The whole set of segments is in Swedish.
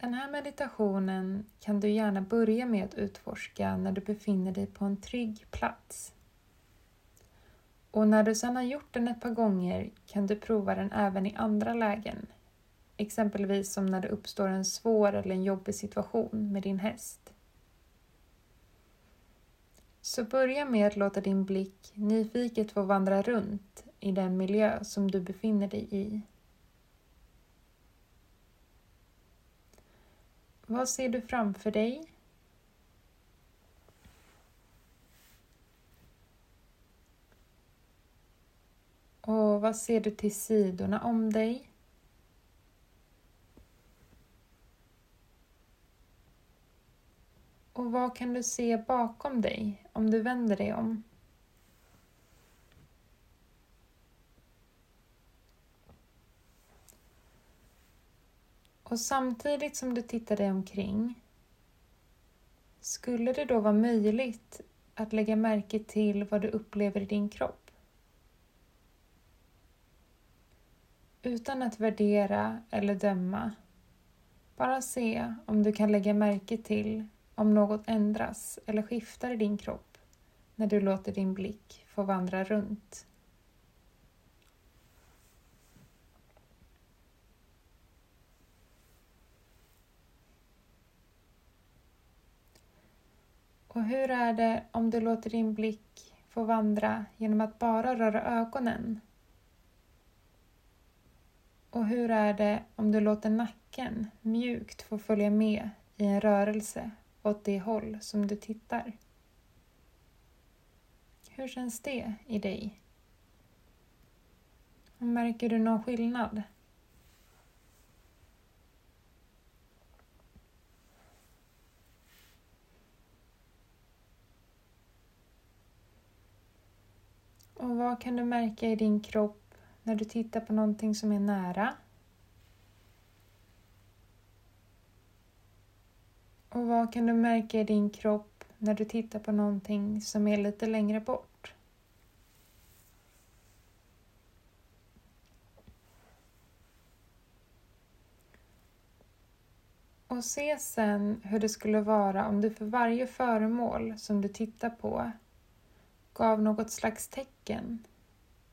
Den här meditationen kan du gärna börja med att utforska när du befinner dig på en trygg plats. Och när du sedan har gjort den ett par gånger kan du prova den även i andra lägen. Exempelvis som när det uppstår en svår eller en jobbig situation med din häst. Så börja med att låta din blick nyfiket få vandra runt i den miljö som du befinner dig i. Vad ser du framför dig? Och vad ser du till sidorna om dig? Och vad kan du se bakom dig om du vänder dig om? Och samtidigt som du tittar dig omkring skulle det då vara möjligt att lägga märke till vad du upplever i din kropp? Utan att värdera eller döma. Bara se om du kan lägga märke till om något ändras eller skiftar i din kropp när du låter din blick få vandra runt. Och hur är det om du låter din blick få vandra genom att bara röra ögonen? Och hur är det om du låter nacken mjukt få följa med i en rörelse åt det håll som du tittar? Hur känns det i dig? Märker du någon skillnad? Och vad kan du märka i din kropp när du tittar på någonting som är nära? Och vad kan du märka i din kropp när du tittar på någonting som är lite längre bort? Och se sen hur det skulle vara om du för varje föremål som du tittar på gav något slags tecken.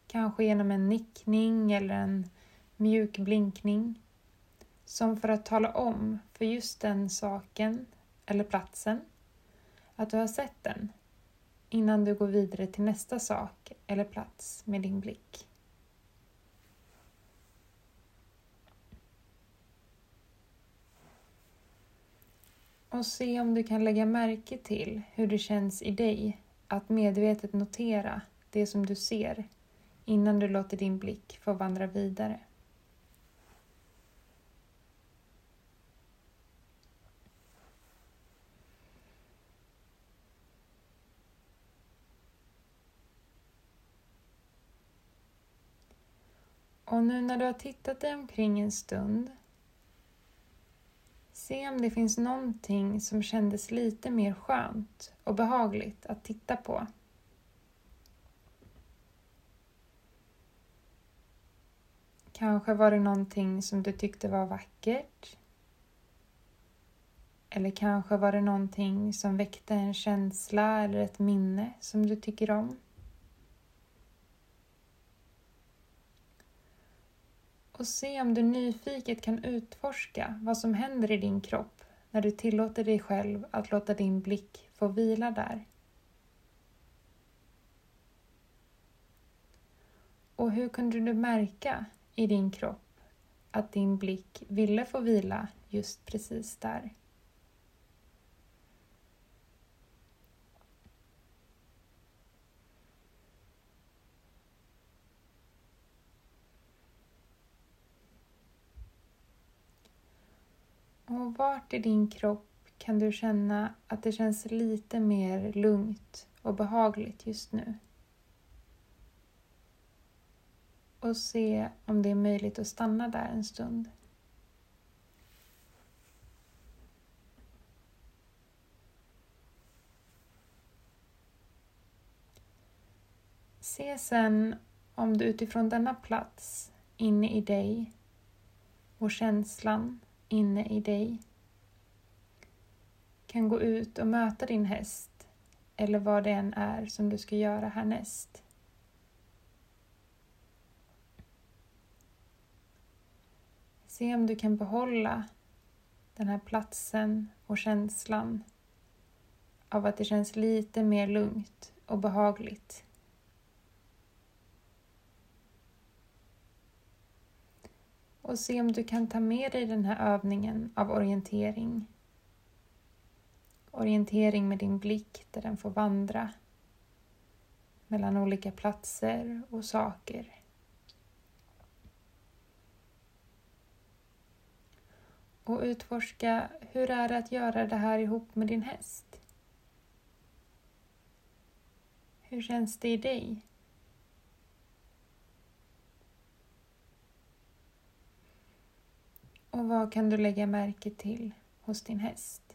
Kanske genom en nickning eller en mjuk blinkning. Som för att tala om för just den saken eller platsen att du har sett den innan du går vidare till nästa sak eller plats med din blick. Och se om du kan lägga märke till hur det känns i dig att medvetet notera det som du ser innan du låter din blick få vandra vidare. Och nu när du har tittat dig omkring en stund Se om det finns någonting som kändes lite mer skönt och behagligt att titta på. Kanske var det någonting som du tyckte var vackert. Eller kanske var det någonting som väckte en känsla eller ett minne som du tycker om. Och se om du nyfiket kan utforska vad som händer i din kropp när du tillåter dig själv att låta din blick få vila där. Och hur kunde du märka i din kropp att din blick ville få vila just precis där? Och vart i din kropp kan du känna att det känns lite mer lugnt och behagligt just nu? Och se om det är möjligt att stanna där en stund. Se sen om du utifrån denna plats inne i dig och känslan inne i dig kan gå ut och möta din häst eller vad det än är som du ska göra härnäst. Se om du kan behålla den här platsen och känslan av att det känns lite mer lugnt och behagligt. Och se om du kan ta med dig den här övningen av orientering. Orientering med din blick där den får vandra mellan olika platser och saker. Och utforska hur är det att göra det här ihop med din häst? Hur känns det i dig? Och vad kan du lägga märke till hos din häst?